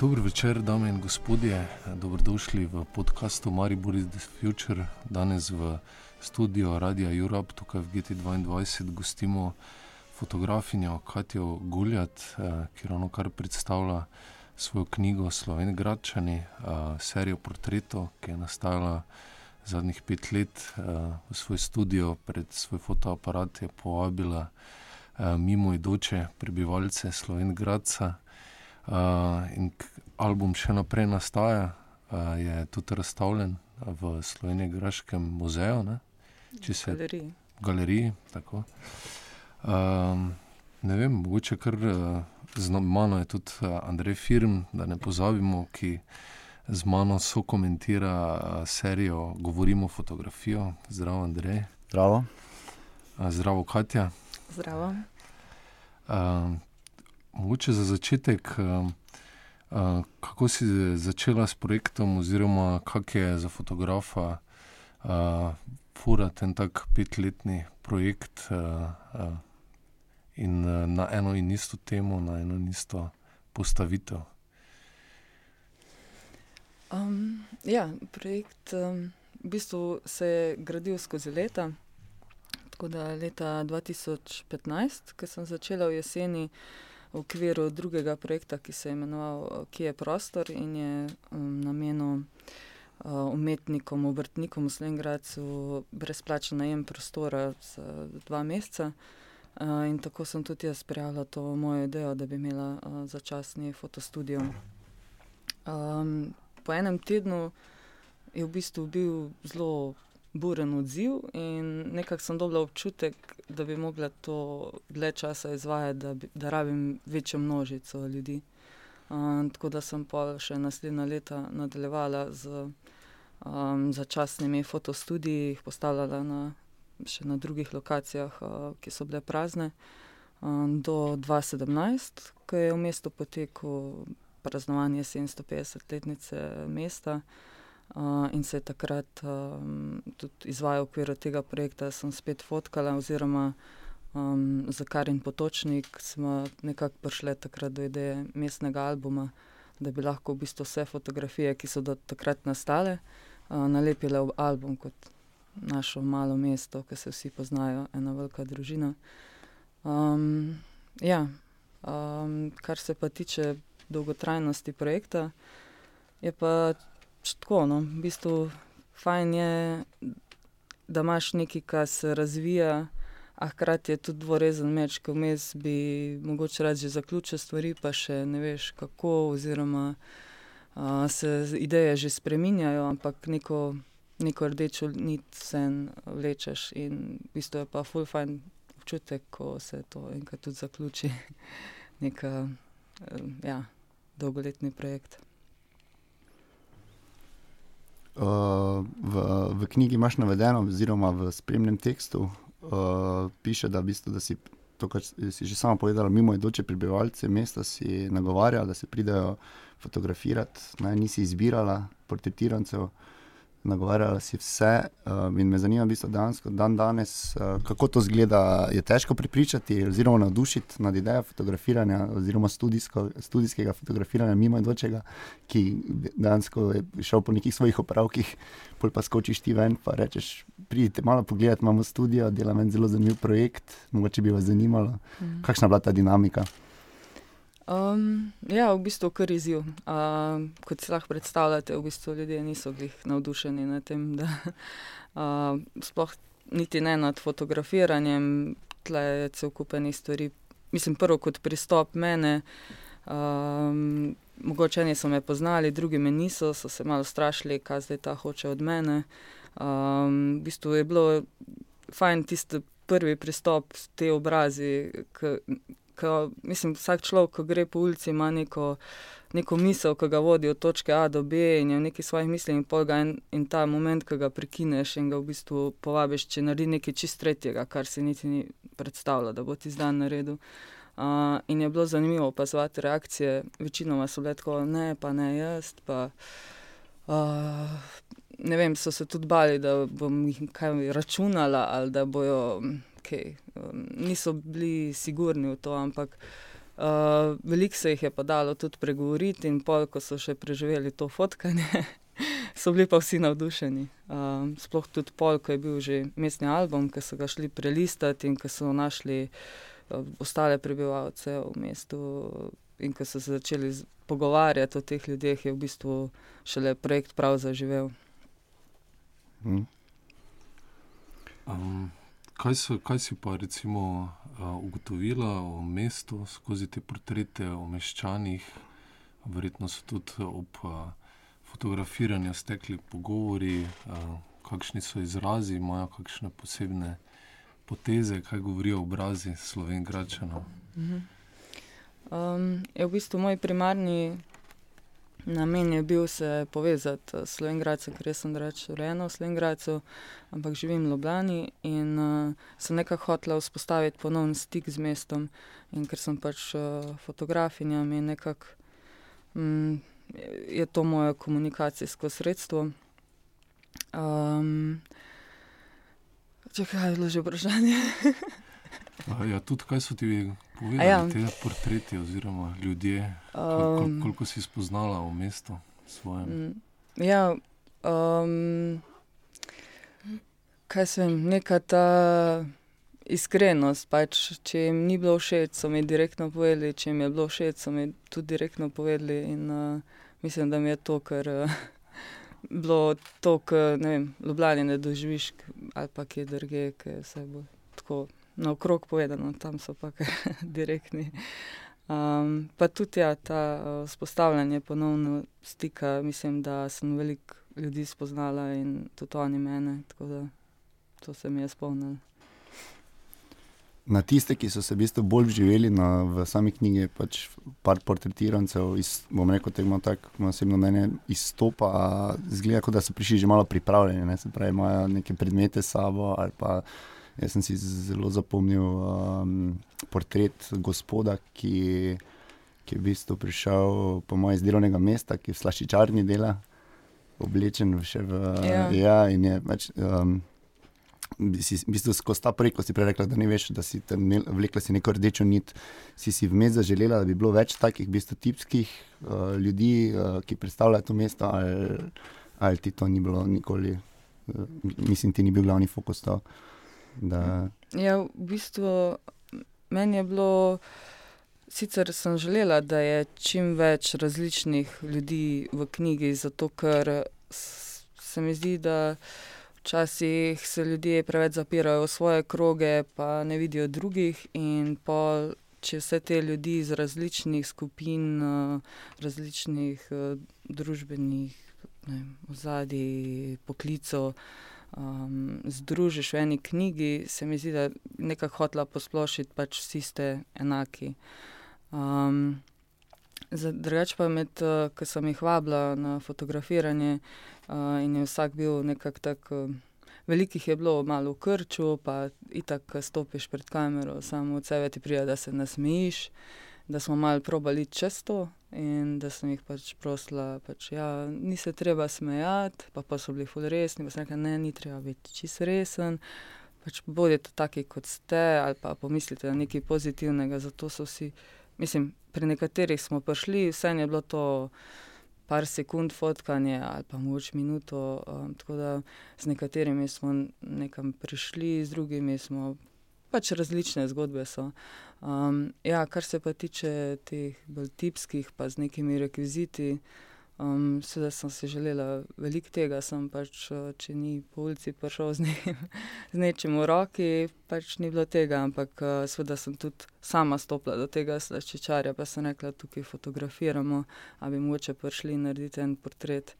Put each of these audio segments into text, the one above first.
Dobro večer, dame in gospodje, dobrodošli v podkastu Maribor is the Future. Danes v studiu Radia Europe, tukaj v GT2, gostimo fotografinjo Katijo Guljat, eh, ki ravno kar predstavlja svojo knjigo Sloveni Gradčani, eh, serijo portretov, ki je nastajala zadnjih pet let eh, v svoj studio, pred svoj fotoaparat je povabila mimoidoče prebivalce Sloveni Gradca. Uh, in album še naprej nastaja, uh, je tudi razstavljen v Sloveniji, Graškem muzeju, ne, če se galeriji. galeriji um, ne vem, mogoče kar z mano je tudi Andrej Firm, da ne pozabimo, ki z mano so komentira serijo Govorimo fotografijo. Zdravo, Andrej. Zdravo. Uh, zdravo, Katja. Zdravo. Uh, Mogoče za začetek, uh, uh, kako si začela s projektom, oziroma kak je za fotografa uh, fura ten tak petletni projekt uh, uh, in uh, na eno in isto temo, na eno in isto postavitev. Um, ja, projekt um, v bistvu se je gradil skozi leta. Tako da leta 2015, ko sem začela v jeseni v okviru drugega projekta, ki se je imenoval Ki je prostor in je um, namenjen uh, umetnikom, obrtnikom v Slovenki, brezplačen najem prostora za dva meseca. In tako sem tudi jaz prijavila to mojo idejo, da bi imela začasni fotostudio. Um, po enem tednu je v bistvu bil zelo buren odziv in nekako sem dobila občutek, da bi mogla to dlje časa izvajati, da, bi, da rabim večjo množico ljudi. Um, tako da sem pa še naslednja leta nadaljevala z um, začasnimi fotostudiji, jih postavljala na, še na drugih lokacijah, uh, ki so bile prazne, um, do 2017, ko je v mestu potekalo praznovanje 750-letnice mesta. Uh, in se je takrat um, tudi izvajal v okviru tega projekta, da sem spet fotkala, oziroma um, za kar in potočnik smo nekako prišli takrat do ideje mestnega albuma, da bi lahko v bistvu vse fotografije, ki so do takrat nastale, uh, nalepile v album kot našo malo mesto, ki se vsi poznajo, ena velika družina. Um, ja, um, kar se pa tiče dolgotrajnosti projekta, je pa tako. No. V bistvu fajn je, da imaš nekaj, kar se razvija, a hkrati je tudi dvorezen meč, ki vmes bi mogoče rad že zaključil stvari, pa še ne veš kako, oziroma a, se ideje že spreminjajo, ampak neko, neko rdečo nit sen vlečeš in v bistvu je pa full fajn občutek, ko se to enkrat tudi zaključi, neka ja, dolgoletni projekt. V, v knjigi imaš navedeno, oziroma v spremnem tekstu, uh, piše, da, v bistvu, da si to, kar si že sama povedala, mimo idoče prebivalce mesta, si nagovarjala, da se pridejo fotografirati, naj nisi izbirala portretirancev. Nagovarjala si vse. Uh, in me zanima, v bistvu, dansko, dan danes, uh, kako to zgleda. Je težko pripričati, oziroma navdušiti nad idejo fotografiranja, oziroma studijsko, studijskega fotografiranja mimo dočega, ki dejansko je šel po nekih svojih opravkih, pol pa skočiš ti ven in rečeš: Pridite malo pogledati, imamo studio, delamo en zelo zanimiv projekt, mogoče bi vas zanimalo, mm. kakšna je bila ta dinamika. Um, ja, v bistvu kar izziv. Uh, kot si lahko predstavljate, v bistvu ljudje niso bili navdušeni nad tem, da uh, sploh niti ne nad fotografiranjem, tle je cel kupen stvari. Mislim, prvo kot pristop mene. Um, mogoče eni so me poznali, drugi me niso, so se malo strašili, kaj zdaj ta hoče od mene. Um, v bistvu je bilo fajn tisti prvi pristop, te obrazi, ko, mislim, vsak človek, ko gre po ulici, ima neko, neko misel, ki ga vodi od točke A do B in je v neki svojih mislih in polga in, in ta moment, ki ga prekineš in ga v bistvu povabiš, če naredi nekaj čist tretjega, kar si niti ni predstavljal, da bo ti zdaj na redu. Uh, in je bilo zanimivo opazovati reakcije, večinoma so bile tako, ne, pa ne jaz. Pa, uh, ne vem, so se tudi bali, da bom jih kaj računala ali da bojo um, niso bili sigurni v to, ampak Uh, Veliko se jih je pa dalo tudi pregovoriti, in pol, ko so še preživeli to fotkanje, so bili pa vsi navdušeni. Uh, sploh tudi pol, ko je bil že mestni album, ki so ga šli prelistati in ki so našli uh, ostale prebivalce v mestu, in ko so se začeli pogovarjati o teh ljudeh, je v bistvu šele projekt prav zaživel. Hm. Um, kaj, so, kaj si pa recimo uh, ugotovila o mestu skozi te portrete o meščanih? Verjetno so tudi ob uh, fotografiranju stekli pogovori, uh, kakšni so izrazi, imajo kakšne posebne poteze, kaj govorijo obrazi slovengračanov. Um, je v bistvu moj primarni namen je bil se povezati s Slovengradcem, ker jaz sem reč rojena v Slovengradcu, ampak živim v Ljubljani in uh, sem nekako hotela vzpostaviti ponovni stik z mestom. In ker sem pač uh, fotografinja, mi je nekako mm, je to moje komunikacijsko sredstvo. Um, če kaj je bilo že vprašanje? A Ja, tudi kaj so ti povedali, ja. te portreti oziroma ljudje, kol, kol, Um, koliko si spoznala o mestu svojem. Ja, um, kaj se vem, neka ta iskrenost. Pač, če jim ni bilo všeč, so mi direktno povedali, če jim je bilo všeč, so mi tudi direktno povedali. In, uh, mislim, da mi je to, ker uh, bilo to, kar ne vem, Ljubljani ne doživiš, ali pa kje drugje, ki je vse bolj tako naokrog povedano, tam so pa direktni. Um, pa tudi ja, ta uh, spostavljanje ponovno stika, mislim, da sem veliko ljudi spoznala in tudi oni mene, tako da to se mi je spomnilo. Na tiste, ki so se v bistvu bolj vživeli na, v sami knjigi, je pač par portretirancev, iz, bom rekel, tega tako osebno mnenje izstopa. Zgleda, kot da so prišli že malo pripravljeni, ne? se pravi, imajo neke predmete s sabo. ali Pa, jaz sem si zelo zapomnil um, portret gospoda, ki, ki je v bistvu prišel po mojem iz delovnega mesta, ki v slaščičarni dela, oblečen še v. Ja. ja in je pač. Um, si, v bistvu skozi ta projekt, ko si prej rekla, da ne veš, da si tam vlekla si neko rdečo nit, si si vmes zaželela, da bi bilo več takih v bistvu tipskih uh, ljudi, uh, ki predstavljajo to mesto, ali, ali ti to ni bilo nikoli, uh, mislim, ti ni bil glavni fokus to. Da, Ja, v bistvu meni je bilo, sicer sem želela, da je čim več različnih ljudi v knjigi, zato ker se mi zdi, da včasih se ljudje preveč zapirajo v svoje kroge, pa ne vidijo drugih. In pol, če vse te ljudi iz različnih skupin, različnih družbenih vem, ozadij, poklicov um, združiš v eni knjigi, se mi zdi, da je nekako hotela posplošiti, pač vsi ste enaki. Um, Drugače pa med, uh, ko sem jih vabila na fotografiranje, uh, in je vsak bil nekako tako. Uh, Velikih je bilo malo v krču, pa itak, stopiš pred kamero, samo od sebe ti prija, da se nasmejiš, da smo malo probali čez to in da sem jih pač prosila, pač, ja, ni se treba smejati, pa, pa so bili ful resni, pa sem rekla, ne, ni treba biti čist resen, pač bodite taki, kot ste, ali pa pomislite na nekaj pozitivnega, zato so vsi, mislim, pri nekaterih smo prišli, vse je bilo to par sekund fotkanje ali pa moč minuto, um, tako da z nekaterimi smo nekam prišli, z drugimi smo pač različne zgodbe so. Um, ja, kar se pa tiče teh bolj tipskih, pa z nekimi rekviziti, um, seveda sem si želela veliko tega, sem pač, uh, če ni po ulici prišel z, nekim, z nečim v roki, pač ni bilo tega, ampak uh, seveda sem tudi sama stopila do tega slaščičarja, pa sem rekla, tukaj fotografiramo, a bi mogoče prišli narediti en portret,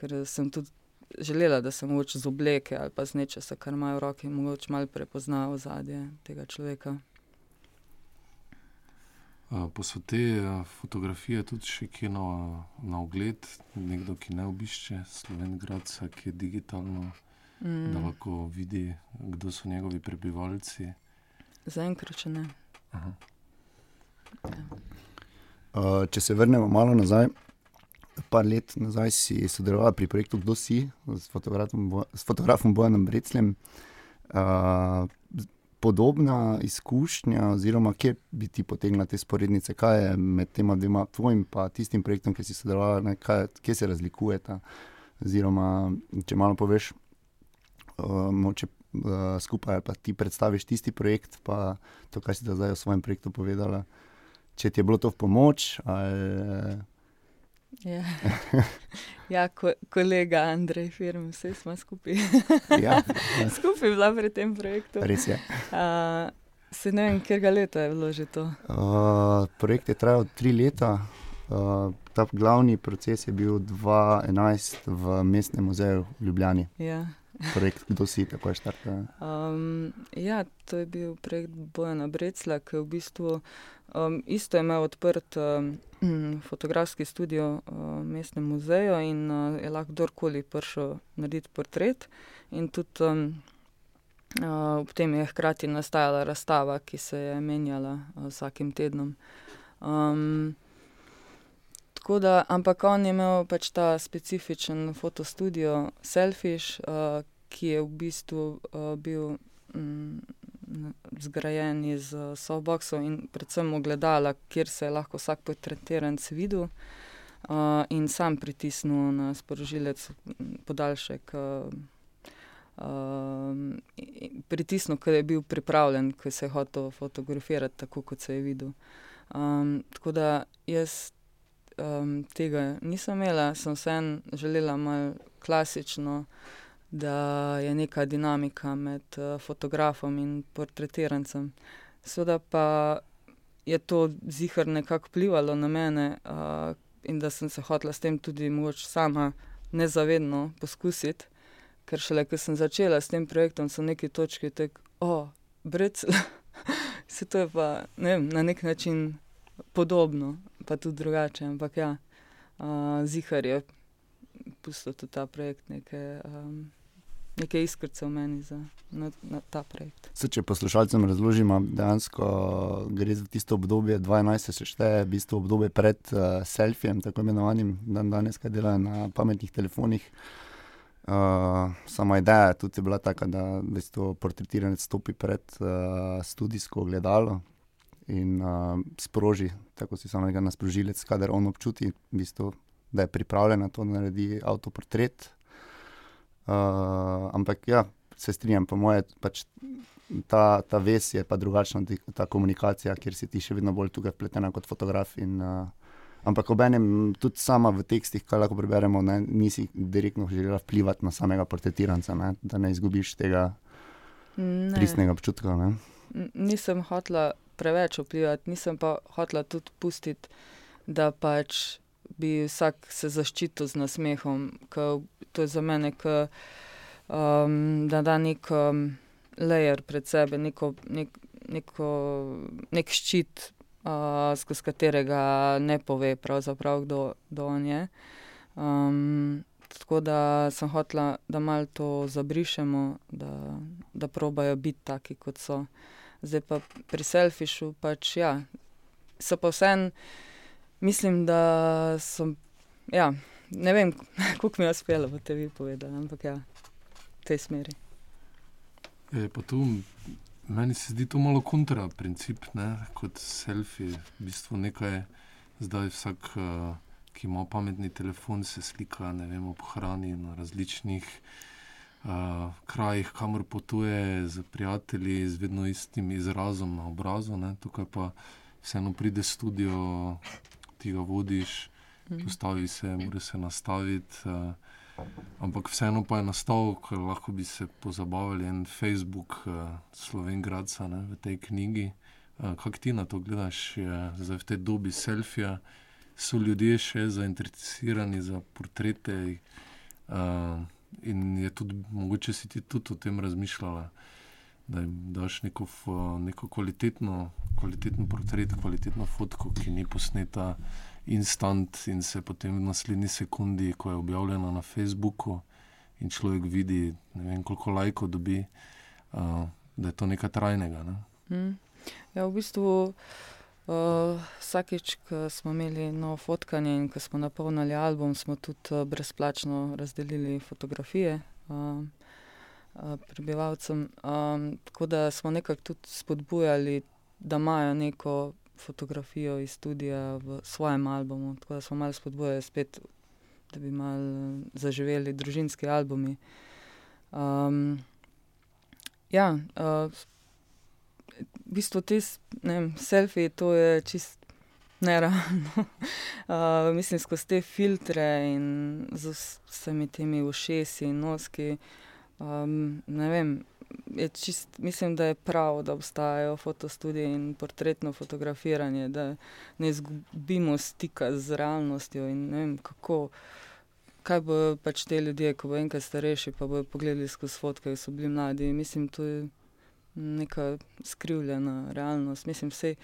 ker sem tudi želela, da se mogoče z obleke ali pa z nečesa, kar imajo v roki, mogoče malo prepozna ozadje tega človeka. Pa so te uh, fotografije tudi še kje na, na ogled, nekdo, ki ne obišče Slovengradca, ki je digitalno, mm. da lahko vidi, kdo so njegovi prebivalci. Zaenkrat še ne. Aha. uh, če se vrnemo malo nazaj, par let nazaj si sodelovala pri projektu Kdo si s fotografom, Bo- fotografom Bojanom Brecljem. Uh, podobna izkušnja, oziroma kje bi ti potegnila te sporednice, kaj je med tema dvema, tvojim in tistim projektom, ki si sodelovala, ne, kaj, kje se razlikujeta. Oziroma, če malo poveš, uh, moče, uh, skupaj ali pa ti predstaviš tisti projekt, pa to, kar si da zdaj o svojem projektu povedala. Če ti je bilo to v pomoč, ali Ja, ja ko, kolega Andrej, firma, vse smo skupaj. ja, skupaj bila pri tem projektu. res je. Uh, se ne vem, kjer ga leta je bilo že to. Uh, projekt je trajal tri leta. Uh, ta glavni proces je bil 2011 v Mestnem muzeju v Ljubljani. Ja. Projekt, kdo si tako je štartal? Um, ja, to je bil projekt Bojana Brecla, ki je v bistvu um, isto imel odprt um, fotografski studio v uh, Mestnem muzeju in uh, je lahko kdorkoli prišel narediti portret. In tudi uh, ob tem je hkrati nastajala razstava, ki se je menjala vsakim tednom. Um, Da, ampak on je imel pač ta specifičen fotostudio Selfish, uh, ki je v bistvu uh, bil um, zgrajen iz uh, soboksov in predvsem ogledala, kjer se je lahko vsak portretiranc videl uh, in sam pritisnil na sporožilec podaljšek. Uh, Uh, pritisnil, ker je bil pripravljen, ko se je hotel fotografirati, tako kot se je videl. Um, tako da jaz um, tega nisem imela, sem vseeno želela malo klasično, da je neka dinamika med uh, fotografom in portretirancem. Seveda pa je to zihar nekako vplivalo na mene uh, in da sem se hotela s tem tudi moč sama nezavedno poskusiti, ker šele, ko sem začela s tem projektom, so neki točki tek, o, oh, brec, se to je pa ne vem, na nek način podobno pa tudi drugače. Ampak ja, uh, zihar je pustil tudi ta projekt, neke, um, neke iskrce v meni za na, na ta projekt. Se, če poslušalcem razložimo, dejansko gre za tisto obdobje 12, se šteje, v bistvu obdobje pred uh, selfijem, tako imenovanim, dan danes, kaj delajo na pametnih telefonih. Uh, sama ideja tudi je bila taka, da v bistvu portretiranec stopi pred uh, studijsko gledalo, in uh, sproži, tako si samo nekaj na sprožilec, kader on občuti, v bistvu, da je pripravljen na to, da naredi avtoportret. Uh, ampak ja, se strinjam, po moje, pač ta, ta ves je pa drugačna, ta komunikacija, kjer si ti še vedno bolj tukaj vpletena kot fotograf. In, uh, ampak ob enem, tudi sama v tekstih, kaj lahko preberemo, ne, nisi direktno želela vplivati na samega portretiranca, ne, da ne izgubiš tega pristnega občutka. Ne. Nisem hotela preveč vplivati, nisem pa hotela tudi pustiti, da pač bi vsak se zaščitil z nasmehom, to je za mene, k, um, da da nek um, layer pred sebe, neko, nek, neko, nek ščit, uh, skozi katerega ne pove, pravzaprav, kdo, kdo on je. Um, tako da sem hotela, da malo to zabrišemo, da, da probajo biti taki, kot so. Zdaj pa pri selfišu, pač ja, so pa vseeno, mislim, da so. Ja, ne vem, kako mi je uspelo, bo te vi povedali, ampak ja, v tej smeri. Je, tu, meni se zdi to malo kontra princip, ne? kot selfie. V bistvu nekaj, zdaj vsak, uh, ki ima pametni telefon, se slika vem, ob hrani na različnih uh, krajih, kamor potuje z prijatelji, z vedno istim izrazom na obrazu. Ne? Tukaj pa vseeno pride studio, ti ga vodiš, mhm. postavi se, mora se nastaviti. Uh, ampak vseeno pa je nastal, ker lahko bi se pozabavili en Facebook, uh, Slovengradca ne, v tej knjigi. Uh, Kaj ti na to gledaš, je, zdaj v tej dobi selfija, so ljudje še zainteresirani za portrete. Uh, In je tudi mogoče si ti tudi o tem razmišljala, da jim daš neko, neko kvalitetno, kvalitetno portret, kvalitetno fotko, ki ni posneta instant in se potem v naslednji sekundi, ko je objavljena na Facebooku in človek vidi, ne vem, koliko lajkov dobi, uh, da je to nekaj trajnega. Ne? Mm. Ja, v bistvu. Uh, vsakeč, ko smo imeli novo fotkanje in ko smo napolnili album, smo tudi uh, brezplačno razdelili fotografije. Uh, prebivalcem. Um, tako da smo nekako tudi spodbujali, da imajo neko fotografijo iz studia v svojem albumu. Tako da smo malo spodbujali spet, da bi malo zaživeli družinski albumi. Um, ja, uh, v bistvu te selfije, to je čist. Ne, ravno. Uh, mislim, skozi te filtre in z vsemi temi ušesi in noski. Um, ne vem, čist, mislim, da je prav, da obstajajo fotostudije in portretno fotografiranje, da ne izgubimo stika z realnostjo in ne vem, kako. Kaj bo pač te ljudje, ko bo enkrat starejši, pa bodo pogledali skozi fotke, ki so bili mladi. Mislim, to je neka skrivljena realnost. Mislim, vse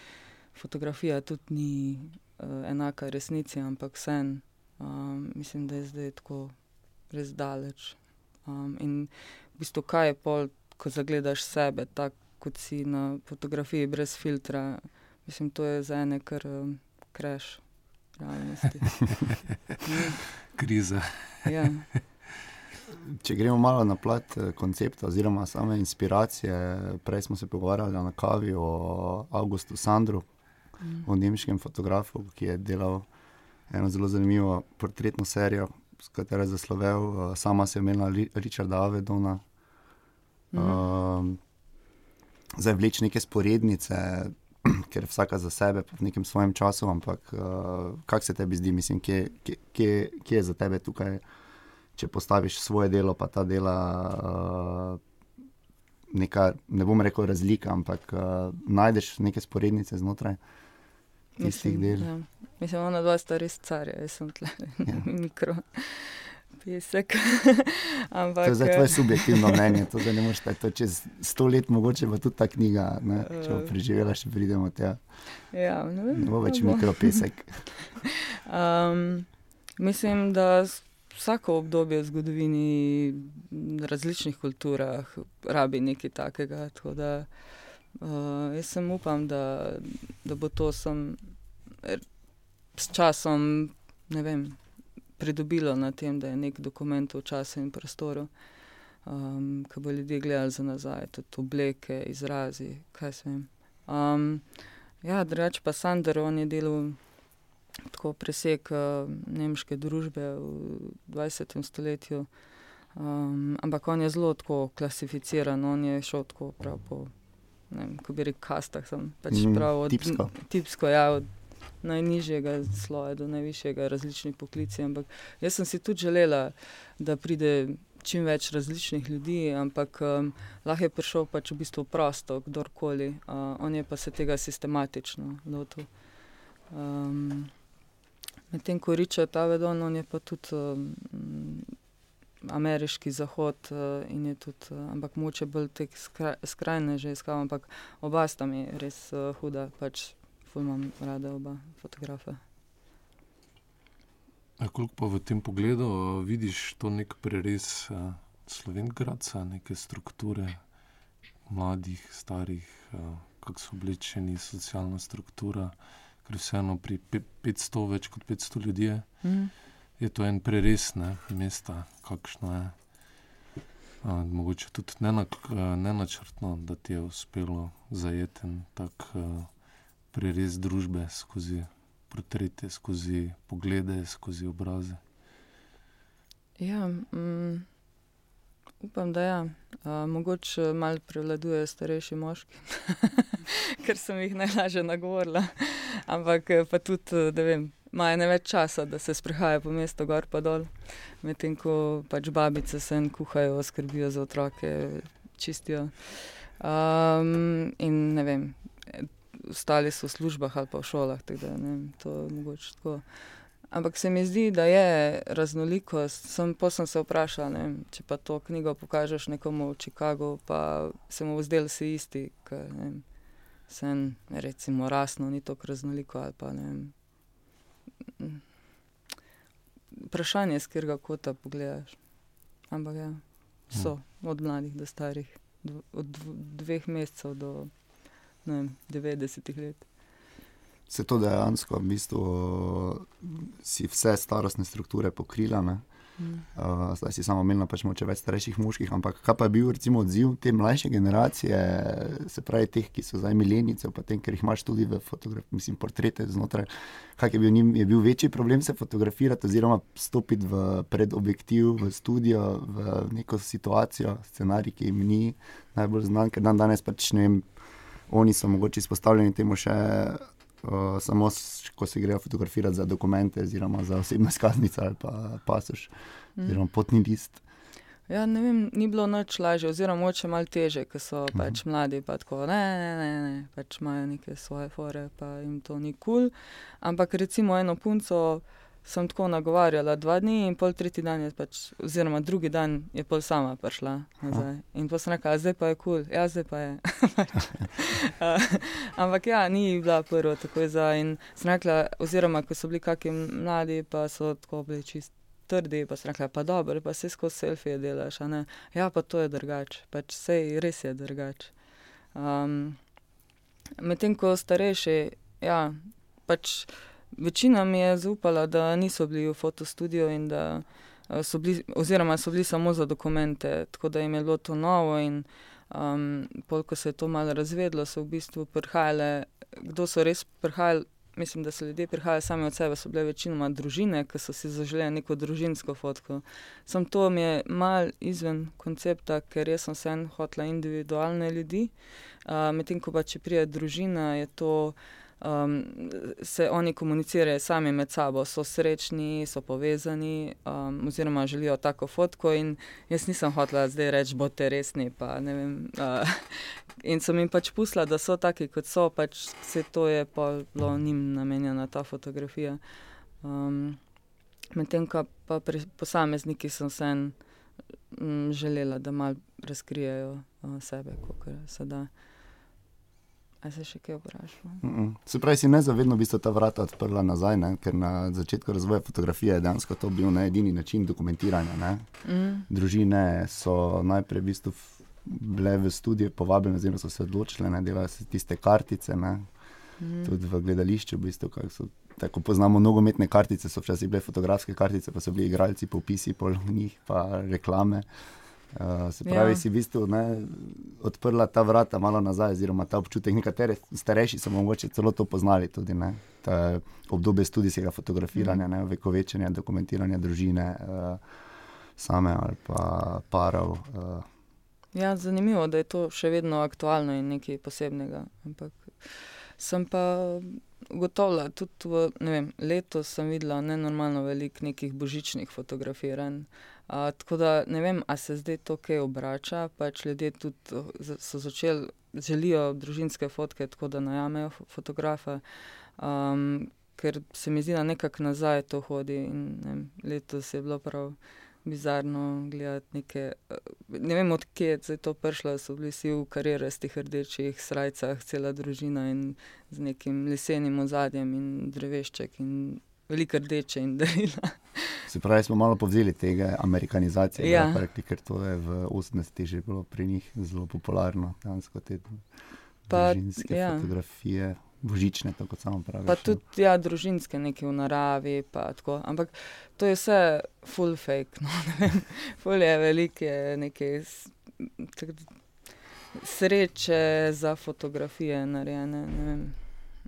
fotografija tudi ni uh, enaka resnici, ampak sen. Um, mislim, da je zdaj tako res daleč. Um, in v bistvu, kaj je pol, ko zagledaš sebe, tako kot si na fotografiji, brez filtra. Mislim, to je za ene kar um, kreš realnosti. Kriza. ja. Če gremo malo na plat eh, koncepta, oziroma same inspiracije, prej smo se pogovarjali na kavi o Augustu Sandru, mm. o nemškem fotografu, ki je delal eno zelo zanimivo portretno serijo, s katero je zaslovel, uh, sama se je imela Richarda Avedona. Mm. Uh, zdaj vleč neke sporednice, ker je vsaka za sebe v nekem svojem času, ampak uh, kako se tebi zdi, mislim, kje, kje, kje, kje je za tebe tukaj, če postaviš svoje delo, pa ta dela. Uh, Neka, ne bom rekel razlika, ampak uh, najdeš neke sporednice znotraj tistih del. Ja. Mislim, ona dva sta res carja, jaz sem tle, ja. mikro. Pesek. Ampak, to je zdaj tvoje subjektivno mnenje, to ne moreš reči. Čez sto let, mogoče bo tudi ta knjiga, ne? če bo preživela, še pridemo tja. Ja, ne, vem, ne bo več mikropesek. um, mislim, da vsako obdobje v zgodovini, v različnih kulturah, rabi nekaj takega. Da, uh, jaz sem upam, da, da bo to sem s časom vem, pridobilo na tem, da je nek dokument v času in prostoru, um, ki bo ljudje gledali za nazaj, tudi obleke, izrazi, kaj se jim. Um, ja, drugače pa Sander, on je delal tako presek uh, nemške družbe v 20. stoletju. Um, ampak on je zelo tako klasificiran, on je šel tako prav po, ne vem, kako bi rekel, kastah. Sem, pač mm, prav od, tipsko. Tipsko, ja, od najnižjega sloja do najvišjega, različnih poklicev. Ampak jaz sem si tudi želela, da pride čim več različnih ljudi, ampak um, lahko je prišel pač v bistvu prosto, kdorkoli. Uh, on je pa se tega sistematično lotil. Um, Medtem ko reče ta vedon, on je pa tudi um, ameriški zahod uh, je tudi, uh, ampak moče bolj te skra, skrajne že iskal, ampak oba sta mi res uh, huda. Pač imam rada oba fotografa. Koliko pa v tem pogledu vidiš to nek prerez uh, slovenkratca, neke strukture mladih, starih, kako so oblečeni, socialna struktura, ker vseeno pri 500, več kot 500 ljudi mm. je to en prerez ne, mesta, kakšno je. Uh, mogoče tudi nenačrtno, da ti je uspelo zajeten tak. Uh, prerez družbe skozi portrete, skozi poglede, skozi obraze. Ja, um, upam, da ja. Uh, mogoče malo prevladujejo starejši moški, ker sem jih najlažje nagovorila. Ampak pa tudi, da vem. Imajo ne več časa, da se sprehajajo po mestu, gor pa dol, medtem ko pač babice se jim kuhajo, skrbijo za otroke, čistijo. Um, in ne vem, ostali so v službah ali pa v šolah. Da, ne, Ampak se mi zdi, da je raznolikost. Sem, pa sem se vprašal, ne, če pa to knjigo pokažeš nekomu v Chicagu, pa se mu zdel si isti, ker sem recimo rasno, ni tako raznoliko. Pa, ne, vprašanje, z katerega kota pogledaš. Ampak ja, so hm. od mladih do starih, od dveh mesecev do vem, 90 let. Se to dejansko, v bistvu, si vse starostne strukture pokrila. Ne? Uh, zdaj si samo omenila, pač moče več starejših moških, ampak kaj pa je bil recimo odziv te mlajše generacije, se pravi teh, ki so zdaj milenice, pa tem, ker jih imaš tudi v fotografiji, mislim, portrete znotraj. Kaj je bil njim, je bil večji problem se fotografirati oziroma stopiti v predobjektiv, v studio, v neko situacijo, scenarij, ki jim ni najbolj znan, ker dan danes pač ne vem, oni so mogoče izpostavljeni temu še. Uh, samo, ko se grejo fotografirati za dokumente, oziroma za osebno izkaznico ali pa pasoš, mm. oziroma potni list. Ja, ne vem, ni bilo noč lažje, oziroma moče malo teže, ker so mm. pač mladi, pa tako ne, ne, ne, ne, pač imajo neke svoje fore, pa jim to ni kul. Cool. Ampak recimo eno punco sem tako nagovarjala dva dni in pol tretji dan je pač, oziroma drugi dan je pol sama prišla nazaj. In pa sem rekla, zdaj pa je kul, cool. ja, zdaj pa je. Ampak ja, ni bila prva tako za. In sem rekla, oziroma ko so bili kakšni mladi, pa so tako bili čist. Trdi, pa sem rekla, pa dobro, pa se skozi selfije delaš. Ja, pa to je drugače, pač vse res je drugače. Um, Medtem ko starejši, ja, pač. Večina mi je zaupala, da niso bili v fotostudiu in da eh, so bili, oziroma so bili samo za dokumente, tako da jim je bilo to novo. In um, pol, ko se je to malo razvedlo, so v bistvu prihajale, kdo so res prihajali. Mislim, da so ljudje prihajali sami od sebe, so bile večinoma družine, ki so si zaželeli neko družinsko fotko. Sam to mi je mal izven koncepta, ker jaz sem se en hotla individualne ljudi. Uh, Medtem ko pa če prije družina, je to um, se oni komunicirajo sami med sabo, so srečni, so povezani, um, oziroma želijo tako fotko. Jaz nisem hotela zdaj reči, da boste resni. Pa, vem, uh, in so mi pač pustila, da so taki, kot so, pač se to je pa bilo njim namenjena ta fotografija. Um, Medtem ko pa pri posamezniki sem se en. Želela, da malo razkrijejo uh, sebe, kot se da. A se še kaj vprašal? Mm -mm. Se pravi, si nezavedno v bistvu ta vrata odprla nazaj, ne? ker na začetku razvoja fotografije je dejansko to bil ne, edini način dokumentiranja. Mm. Družine so najprej v bistvu bile v studiu povabljene, oziroma so se odločile, da delajo tiste kartice. Mm. Tudi v gledališču, v bistvu, so, tako poznamo nogometne kartice, so včasih bile fotografske kartice, pa so bili igralci, popisi, pol njih, pa reklame. Uh, se pravi, ja. si v bistvu ne, odprla ta vrata malo nazaj, oziroma ta občutek. Nekateri starejši so morda celo to poznali, tudi ne, obdobje študijskega fotografiranja, mm. vekovečenja, dokumentiranja družine, uh, same ali pa parov. Uh. Ja, zanimivo, da je to še vedno aktualno in nekaj posebnega. Ampak sem pa gotovila, tudi v, vem, letos sem videla nenormalno veliko nekih božičnih fotografiranj. Uh, tako da ne vem, ali se zdaj to kaj obrača. Pač ljudje tudi so začeli, želijo družinske fotke, tako da najamejo fotografe. Um, ker se mi zdi, da nekako nazaj to hodi. In, ne letos je bilo prav bizarno gledati neke. Ne vem, odkje je to prišlo, so bili vsi v karierastih rdečih srajcah, cela družina in z nekim lesenim ozadjem in drevešček in veliko rdeče in darila. Se pravi, smo malo povzeli tega amerikanizacije, ja. rekli, ker to je v 80-ih že bilo pri njih zelo popularno, dejansko te družinske ja. fotografije. Božične, tako samo pravi. Pa tudi ja, družinske, nekaj v naravi. Ampak to je vse full fake. No, full je velike neke sreče za fotografije narejene.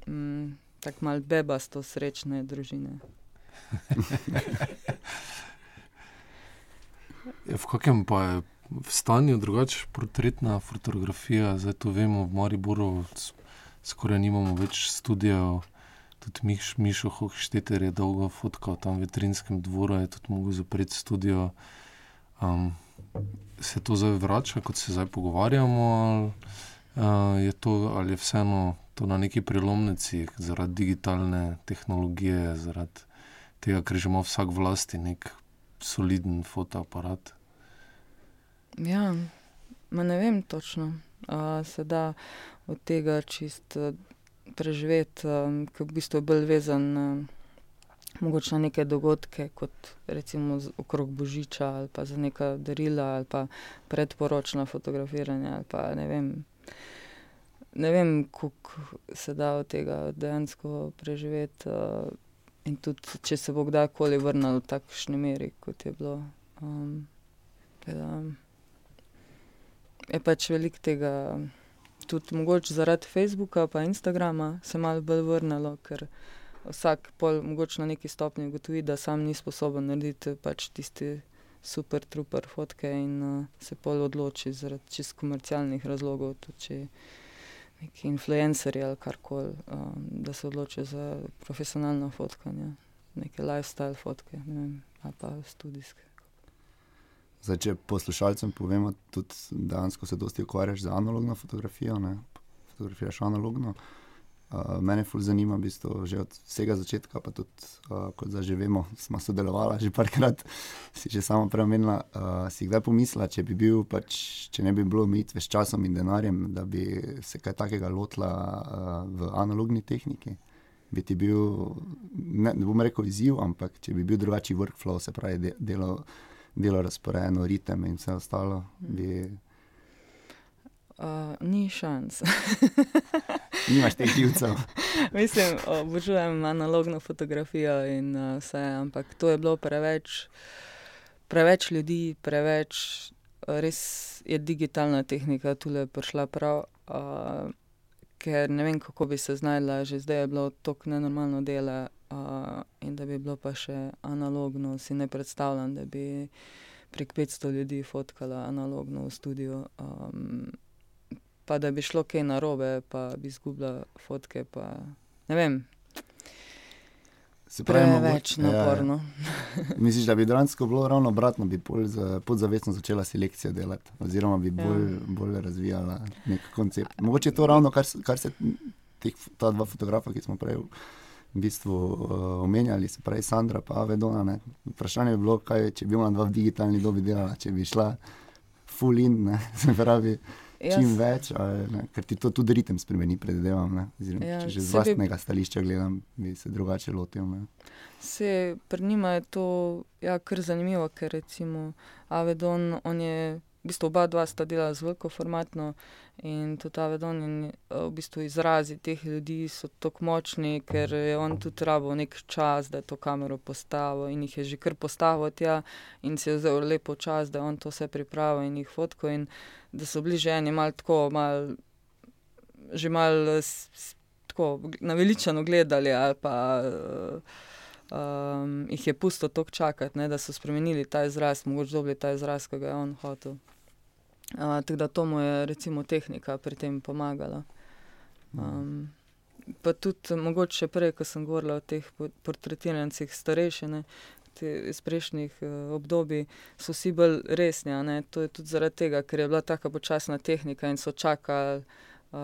Mm, tako malo bebasto srečne družine. Ja, v kakem pa je stanju drugače portretna fotografija, zdaj to vemo, v Mariboru skoraj nimamo več študijev. Tudi Miš, Mišo Hohšteter je dolgo fotkal tam v veterinskem dvoru, je tudi mogel zapreti študijo. Um, se to zdaj vrača, kot se zdaj pogovarjamo, ali, uh, je to, ali je vseeno to na neki prelomnici zaradi digitalne tehnologije, zaradi tega, ker že ima vsak vlasti nek soliden fotoaparat. Ja, ne vem točno, ali se da od tega čist preživeti, ki v bistvu je bolj vezan. Mogoče na neke dogodke, kot recimo okrog Božiča, ali pa za neka darila, ali pa predporočna fotografiranja, ali pa ne vem, ne vem, kako se da od tega dejansko preživeti. Uh, in tudi, če se bo kdajkoli vrnil v takšni meri, kot je bilo. Um, teda, je pač veliko tega, tudi mogoče zaradi Facebooka in Instagrama se malo bolj vrnilo, ker vsak pol mogoče na neki stopnji ugotovi, da sam ni sposoben narediti pač tisti super, truper fotke in uh, se pol odloči zaradi čist komercialnih razlogov, tudi če neki influencerji ali karkoli, um, da se odločijo za profesionalno fotkanje, neke lifestyle fotke, ne vem, ali pa študijske. Zdaj, če poslušalcem povemo, tudi dejansko se dosti ukvarjaš z analogno fotografijo, ne? fotografiraš analogno. Uh, mene fulj zanima, v bistvu, že od vsega začetka, pa tudi, uh, kot zdaj že vemo, smo sodelovali že parkrat, si že sama preomenila. Uh, si kdaj pomislila, če bi bil, pač, če ne bi bilo omejitve s časom in denarjem, da bi se kaj takega lotila uh, v analogni tehniki? Bi ti bil, ne, ne bom rekel izziv, ampak če bi bil drugačen workflow, se pravi de, delo, delo razporejeno, ritem in vse ostalo. Bi... Uh, ni šans. Nimaš teh živcev. Mislim, obožujem analogno fotografijo in uh, vse, ampak to je bilo preveč, preveč ljudi, preveč, res je digitalna tehnika tukaj prišla prav. Uh, ker ne vem, kako bi se znašla, že zdaj je bilo tako nenormalno delo, uh, in da bi bilo pa še analogno, si ne predstavljam, da bi prek 500 ljudi fotkala analogno v studiu. Um, pa da bi šlo kaj narobe, pa bi izgubila fotke. Pa, ne vem. Se pravi, Preveč mogoče- ja, ja. naporno. Misliš, da bi dejansko bilo ravno obratno, bi za- podzavestno začela selekcijo delati, oziroma bi Ja. bolj, bolj razvijala nek koncept. Mogoče je to ravno, kar, kar se teh, ta dva fotografa, ki smo prej v bistvu uh, omenjali, se pravi Sandra in Avedona. Ne. Vprašanje bi bilo, kaj če bi ona dva v digitalni dobi delala, če bi šla full in, ne, se pravi. Čim Jaz- več, ali, ne, ker ti to tudi ritem spremeni, predvidevam. ne, oziroma, Ja, Če že z saj bi- vlastnega stališča gledam, bi se drugače lotil. Ne. Se pri njima je to ja, kar zanimivo, ker recimo Avedon, on je, v bistvu oba dva sta delala z veliko formatno in tudi Avedon in eh, v bistvu izrazi teh ljudi so tako močni, ker je on tudi rabo nek čas, da je to kamero postavil in jih je že kar postavil tja in si je vzel lepo čas, da je on to vse pripravil in jih fotko in da so bili že eni mal tako, mal, že mal tako naveličano gledali ali pa uh, um, jih je pusto toliko čakati, ne, da so spremenili ta izraz, mogoče dobili ta izraz, ki ga je on hotel. Uh, tako da to mu je recimo tehnika pri tem pomagala. Um, pa tudi mogoče prej, ko sem govorila o teh po- portretirancih starejše, ne, te iz prejšnjih uh, obdobij, so vsi bolj resni. to je tudi zaradi tega, ker je bila taka počasna tehnika in so čakali, uh,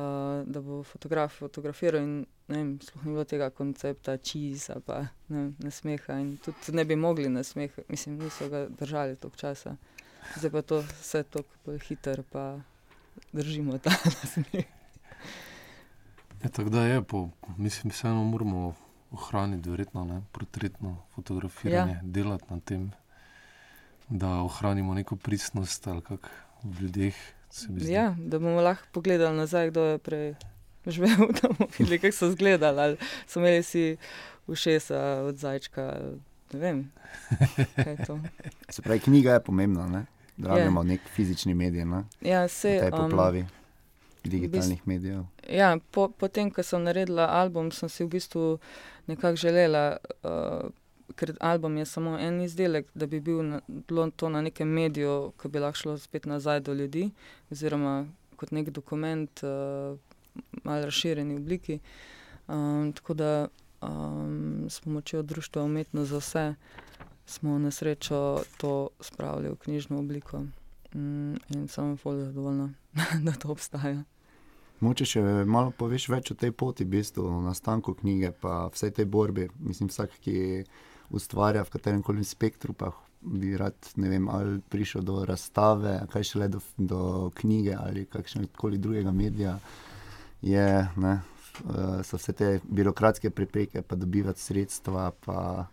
da bo fotograf fotografiral. In, vem, sploh ni bilo tega koncepta čiza, pa ne, nasmeha. In tudi ne bi mogli nasmeha, mislim, niso ga držali toliko časa. Zdaj pa to vse tako hitro, pa držimo ta nasmeh. Ja, tako da je, po, mislim, vseeno moramo ohraniti, verjetno, ne, portretno fotografiranje, ja. delati na tem, da ohranimo neko pristnost ali kako v ljudeh. Ja, da bomo lahko pogledali nazaj, kdo je prej živel, bomo videli, kako so izgledali. Ali so imeli si ušesa od zajčka, ali ne vem. kaj je to. Se pravi, knjiga je pomembna, ne? Je. rabimo nek fizični medij ne? Ja, v se, tej poplavi digitalnih medijev. Ja, po, potem, ko sem naredila album, sem si v bistvu nekako želela, uh, ker album je samo en izdelek, da bi bil na, bilo to na nekem mediju, ki bi lahko šlo spet nazaj do ljudi, oziroma kot nek dokument, uh, malo razširjeni obliki. Um, tako da um, s pomočjo Društva umetnost za vse smo na srečo to spravili v knjižno obliko. Mm, in sem zelo zadovoljna, da to obstaja. Moče še malo poveš več o tej poti, v bistvu, o nastanku knjige, pa vsej tej borbi. Mislim, vsak, ki ustvarja v katerem koli spektru, pa bi rad, vem, ali prišel do razstave, kaj šele do, do knjige ali kakšnega koli drugega medija, je, ne, eh, so vse te birokratske prepreke, pa dobivati sredstva, pa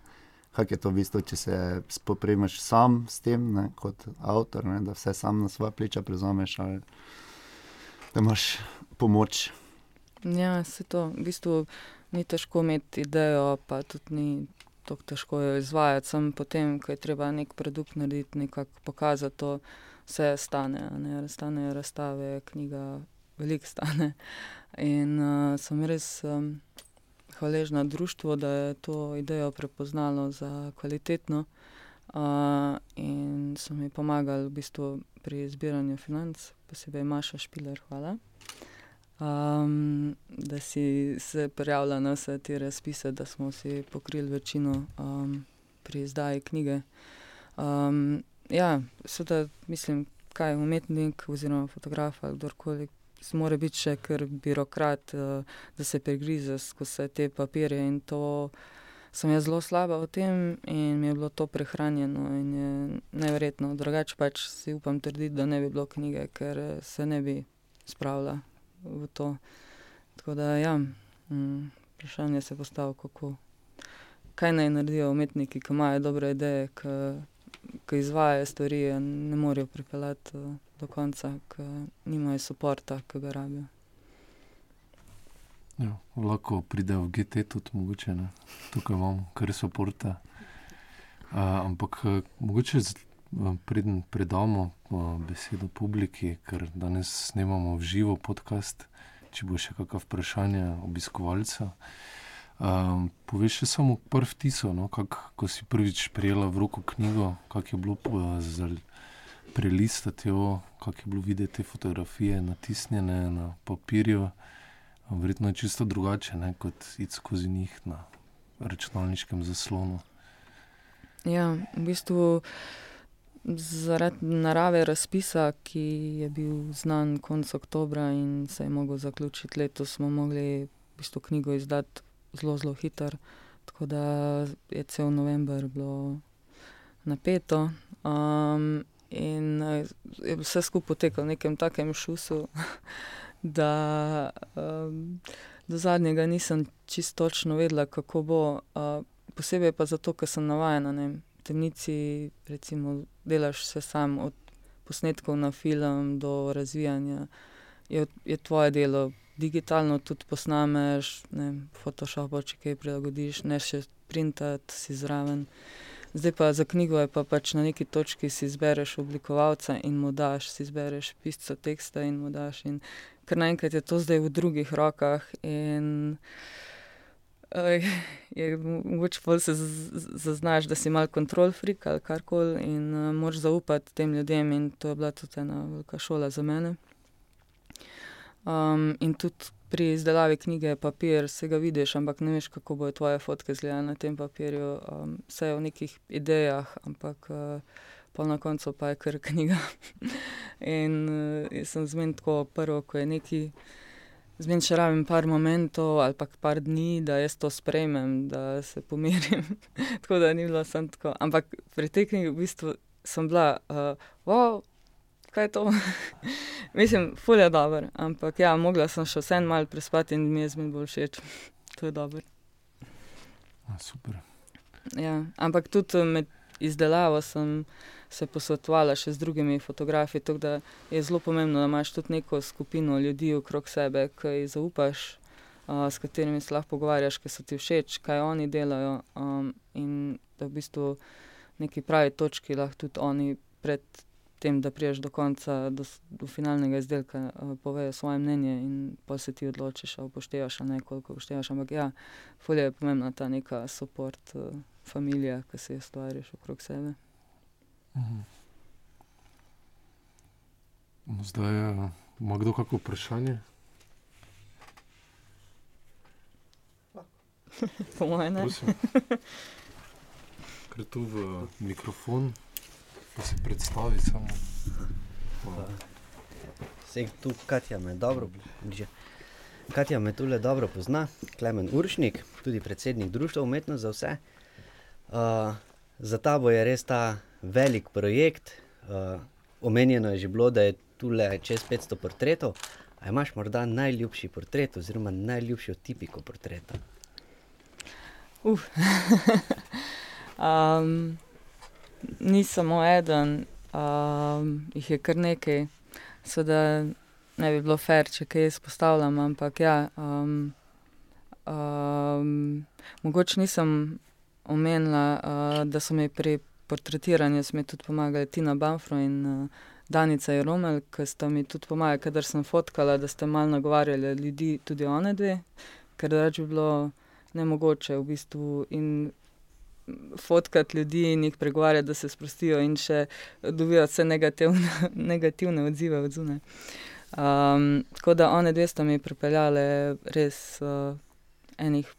kako je to v bistvu, če se spopremaš sam s tem, ne, kot avtor, ne, da vse sam na svoje pleča prevzameš, ali da imaš pomoč. Ja, se to v bistvu ni težko imeti idejo, pa tudi ni tako težko jo izvajati. Sem potem, ko je treba nek produkt narediti, nekako pokazati to, vse stane, ne stane razstave, knjiga, veliko stane. In uh, sem res um, hvaležna društvu, da je to idejo prepoznalo za kvalitetno. Uh, in so mi pomagali v bistvu pri zbiranju financ, posebej Maša Špiler, hvala. Um, da si se prijavila na vse te razpise, da smo si pokrili večino um, pri izdaji knjige. Um, ja, seveda, mislim, kaj umetnik oziroma fotograf ali kdorkoli. Mora biti še kar birokrat, uh, da se pregrize skozi te papirje. In to sem jaz zelo slaba v tem, in mi je bilo to prehranjeno, in je nevrjetno. Drugače pač si upam trditi, da ne bi bilo knjige, ker se ne bi spravila v to. Tako da, ja, mm, vprašanje se postavlja, kako. Kaj naj naredijo umetniki, ki imajo dobre ideje, ki izvajajo stvari, ne morejo pripeljati uh, do konca, ki nimajo podporta, ki ga rabijo. Ja, lahko pride v GT tudi mogoče, ne? tukaj imamo kar soporta. Uh, ampak mogoče preden predamo uh, besedo publiki, ker danes snemamo v živo podcast, če bo še kakšno vprašanje obiskovalca. Um, poveš še samo prvi tiso, no, kak, ko si prvič prijela v roko knjigo, kako je bilo za prelistati jo, kako je bilo videti te fotografije natisnjene na papirju. Verjetno je čisto drugače, ne, kot iti skozi njih na računalniškem zaslonu. Ja, v bistvu zaradi narave razpisa, ki je bil znan konec oktobra in se je mogel zaključiti letos, smo mogli v bistvu knjigo izdati zelo, zelo hiter, tako da je cel november bilo napeto. Um, in je vse skupaj potekalo v nekem takem šusu, da um, do zadnjega nisem čisto točno vedela, kako bo. Uh, posebej pa zato, ker sem navajena. Ne, temnici, recimo, delaš vse sam, od posnetkov na film do razvijanja. Je, je tvoje delo, digitalno tudi posnameš, ne, Photoshop, če kaj prilagodiš, ne še printati si zraven. Zdaj pa za knjigo je pa pač na neki točki si izbereš oblikovalca in mu daš, si izbereš pisca teksta in mu daš. In ker naenkrat je to zdaj v drugih rokah. In, Je mogoče pa se zaznaš, da si mal kontrol frik ali karkoli in uh, moraš zaupati tem ljudem, in to je bila tudi ena velika šola za mene. Um, in tudi pri izdelavi knjige, papir, se ga vidiš, ampak ne veš, kako bojo tvoje fotke izgledale na tem papirju. Um, vse je v nekih idejah, ampak uh, pa na koncu pa je kar knjiga. in uh, sem zmen tako prvo, ko je neki. Zmeraj še rabim par momentov ali pa par dni, da jaz to sprejmem, da se pomirim. tako da ni bilo samo tako. Ampak pri tej knjigi v bistvu sem bila, uh, wow, kaj je to. Mislim, fulje je dobro, ampak ja, mogla sem še vseeno malo prespati in mi je zmeraj bolj všeč. to je dobro. Super. Ja, ampak tudi med izdelavo sem se posvetovala še z drugimi fotografi, tako da je zelo pomembno, da imaš tudi neko skupino ljudi okrog sebe, ki jih zaupaš, uh, s katerimi se lahko pogovarjaš, ki so ti všeč, kaj oni delajo. Um, in da v bistvu neki pravi točki lahko tudi oni pred tem, da priješ do konca, do, do finalnega izdelka, uh, povejo svoje mnenje in pa se ti odločiš, ali upoštevaš ali ne, koliko upoštevaš. Ampak ja, fulje je pomembna ta neka podpora, uh, familija, ki se jo stvariš okrog sebe. Mhm. No, zdaj, ima kdo kakšno vprašanje? Po mojem, ne. Ker tu v mikrofon, da se predstavi samo. Vse tu, Katja me dobro, bliže. Katja me tule dobro pozna, Klemen Uršnik, tudi predsednik Društva umetnost za vse. Uh, za tabo je res ta velik projekt. Uh, omenjeno je že bilo, da je tu le čez 500 portretov. A imaš morda najljubši portret, oziroma najljubšo tipiko portreta? Uf. um, ni samo eden, um, jih je kar nekaj. Seveda ne bi bilo fair, če kaj izpostavljam, ampak ja, um, um, mogoče nisem omenila, uh, da so mi pri portretiranju tudi pomagali Tina Banfro in uh, Danica Jeromel, ki sta mi tudi pomagali, kadar sem fotkala, da ste malo nagovarjali ljudi, tudi one dve, ker drugač bi bilo nemogoče v bistvu fotkati ljudi in jih pregovarjati, da se sprostijo in še dobijo vse negativne, negativne odzive od zunaj. Um, tako da one dve sta mi pripeljale res uh, enih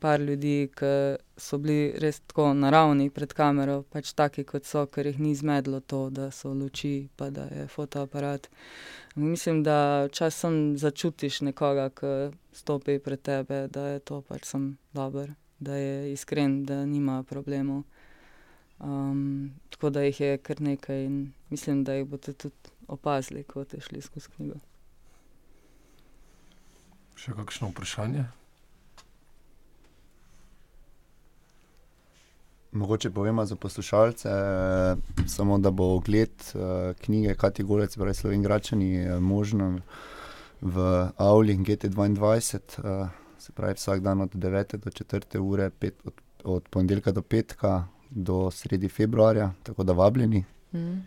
par ljudi, ki so bili res tako naravni pred kamero, pač taki kot so, ker jih ni zmedlo to, da so luči, pa da je fotoaparat. Mislim, da časom začutiš nekoga, ki stopi pred tebe, da je to pač sem dober, da je iskren, da nima problemov. Um, tako da jih je kar nekaj in mislim, da jih boste tudi opazili, ko ste šli skozi knjigo. Še kakšno vprašanje? Mogoče povemo za poslušalce, samo da bo ogled uh, knjige Kati Golec, torej Slovengračani, uh, možen v Avli GT2, uh, se pravi vsak dan od 9 do 4 ure, pet, od, od ponedeljka do petka do sredi februarja, tako da vabljeni. Mm.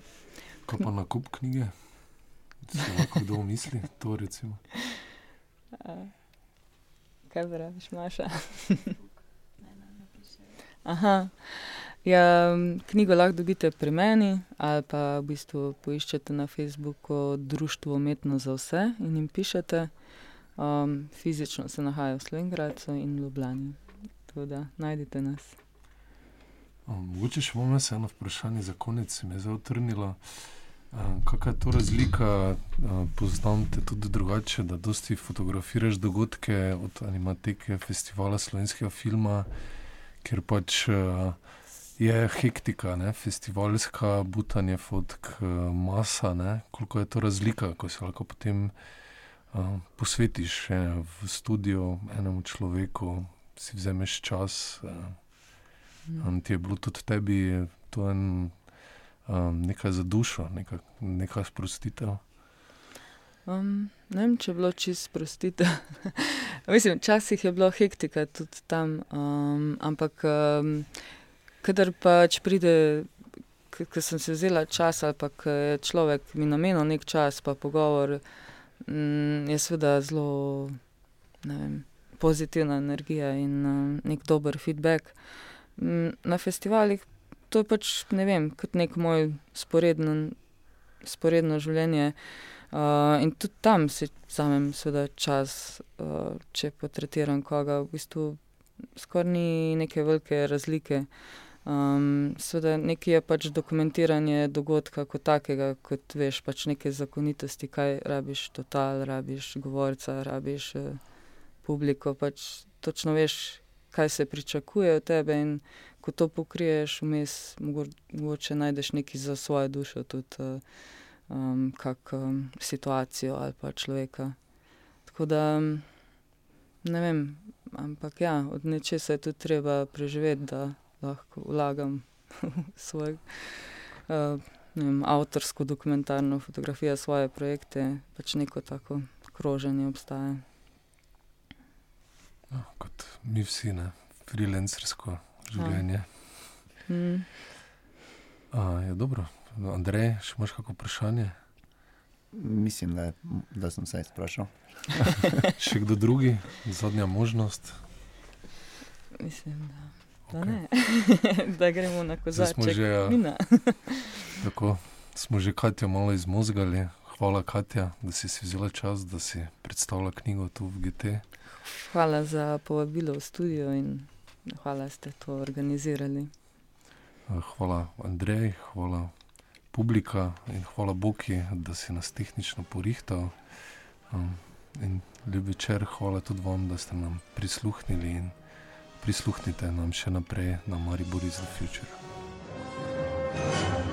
Kaj pa na kup knjige? Se lahko kdo misli to recimo? Uh, kaj praviš, Maša? Aha. Ja, knjigo lahko dobite pri meni ali pa v bistvu poiščete na Facebooku Društvo umetno za vse in jim pišete. Um, fizično se nahajajo v Slovenki in Ljubljani. Tako da najdete nas. Mogoče še bomo se eno vprašanje za konec, mi je zelo trnilo. Kakšna je to razlika, poznam te tudi drugače, da dosti fotografiraš dogodke od animatike, festivala slovenskega filma ker pač uh, je hektika, ne? festivalska, butanje fotk, uh, masa, ne? koliko je to razlika, ko se lahko potem posvetiš v studio enemu človeku, si vzameš čas. Mm. Ti je bilo tudi tebi to en, um, nekaj za dušo, neka, nekaj sprostitev. Um, ne vem, če je bilo čisto sprostitev. Mislim, včasih je bilo hektika tudi tam, um, ampak um, kadar pač pride, ker sem se vzela čas ali pa je človek mi namenil nek čas, pa pogovor, um, je seveda zelo vem, pozitivna energija in um, nek dober feedback. Um, na festivalih to je pač ne vem, kot nek moj sporedno, sporedno življenje. Uh, in tudi tam si vzamem čas, uh, če potretiram koga, v bistvu skoraj ni neke velike razlike. Um, Sveda, nekaj je pač dokumentiranje dogodka kot takega, kot veš, pač neke zakonitosti, kaj rabiš, total, rabiš govorca, rabiš uh, publiko. Pač točno veš, kaj se pričakuje od tebe, in ko to pokriješ, vmes mogoče najdeš nekaj za svojo dušo. Tudi, uh, um, kako um, situacijo ali pa človeka. Tako da ne vem, ampak ja, od nečesa je tudi treba preživeti, da lahko vlagam svoj. Uh, Vem, avtorsko dokumentarno fotografijo, svoje projekte, pač neko tako kroženje obstaja. No, kot mi vsi, ne, freelancersko življenje. Ja. Mm. A, je dobro, Andrej, še imaš kakšno vprašanje? Mislim, da, da sem se izprašal. še kdo drugi, zadnja možnost? Mislim, da okay. ne. da gremo na kozarce. Smo, ja, smo že Katja malo izmozgali. Hvala, Katja, da si, si vzela čas, da si predstavila knjigo tu v GT. Hvala za povabilo v studio in hvala, da ste to organizirali. Hvala, Andrej, hvala publika in hvala Bogu, da si nas tehnično porihtal. Um, in ljubi večer, hvala tudi vam, da ste nam prisluhnili in prisluhnite nam še naprej na Maribor iz The Future.